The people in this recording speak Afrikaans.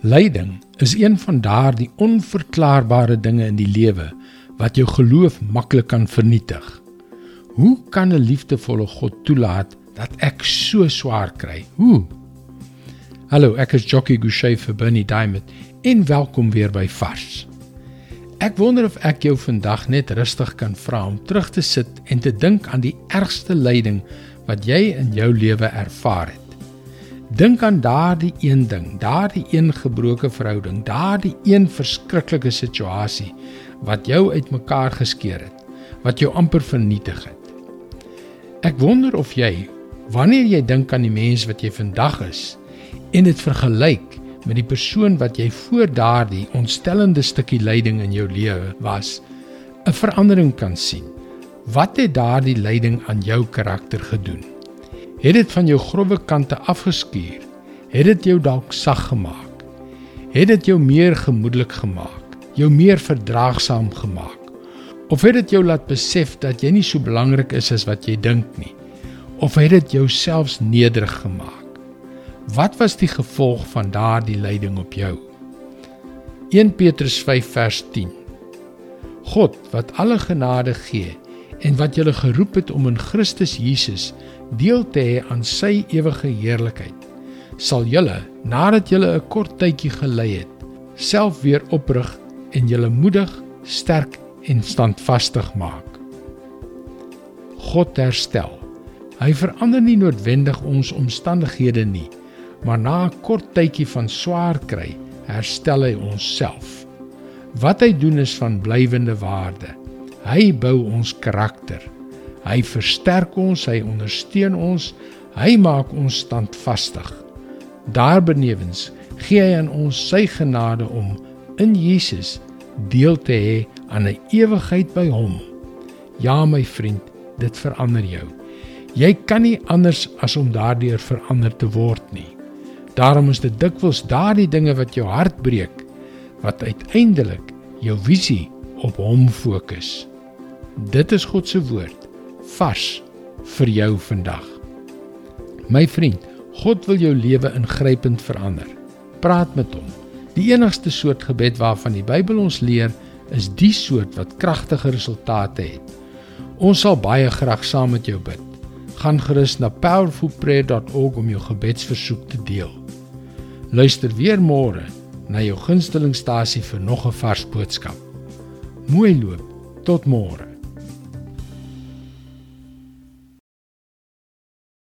Lyding is een van daardie onverklaarbare dinge in die lewe wat jou geloof maklik kan vernietig. Hoe kan 'n liefdevolle God toelaat dat ek so swaar kry? Hoe? Hallo, ek is Jockey Gouchee vir Bernie Diamond en welkom weer by Vars. Ek wonder of ek jou vandag net rustig kan vra om terug te sit en te dink aan die ergste lyding wat jy in jou lewe ervaar het. Dink aan daardie een ding, daardie een gebroke verhouding, daardie een verskriklike situasie wat jou uitmekaar geskeur het, wat jou amper vernietig het. Ek wonder of jy, wanneer jy dink aan die mens wat jy vandag is en dit vergelyk met die persoon wat jy voor daardie ontstellende stukkie lyding in jou lewe was, 'n verandering kan sien. Wat het daardie lyding aan jou karakter gedoen? Het dit van jou grouwe kante afgeskuur? Het dit jou dalk sag gemaak? Het dit jou meer gemoedelik gemaak? Jou meer verdraagsaam gemaak? Of het dit jou laat besef dat jy nie so belangrik is as wat jy dink nie? Of het dit jou selfs nederig gemaak? Wat was die gevolg van daardie lyding op jou? 1 Petrus 5 vers 10 God wat alle genade gee en wat julle geroep het om in Christus Jesus deel te hê aan sy ewige heerlikheid, sal julle nadat julle 'n kort tydjie gelei het, self weer oprig en julle moedig, sterk en standvastig maak. God herstel. Hy verander nie noodwendig ons omstandighede nie, maar na 'n kort tydjie van swaar kry, herstel hy ons self. Wat hy doen is van blywende waarde. Hy bou ons karakter. Hy versterk ons, hy ondersteun ons, hy maak ons standvastig. Daarbenewens gee hy aan ons sy genade om in Jesus deel te hê aan 'n ewigheid by hom. Ja my vriend, dit verander jou. Jy kan nie anders as om daardeur verander te word nie. Daarom is dit dikwels daardie dinge wat jou hart breek wat uiteindelik jou visie op hom fokus. Dit is God se woord vars vir jou vandag. My vriend, God wil jou lewe ingrypend verander. Praat met hom. Die enigste soort gebed waarvan die Bybel ons leer, is die soort wat kragtige resultate het. Ons sal baie graag saam met jou bid. Gaan gerus na powerfulprayer.org om jou gebedsversoek te deel. Luister weer môre na jou gunstelingstasie vir nog 'n vars boodskap. Mooi loop. Tot môre.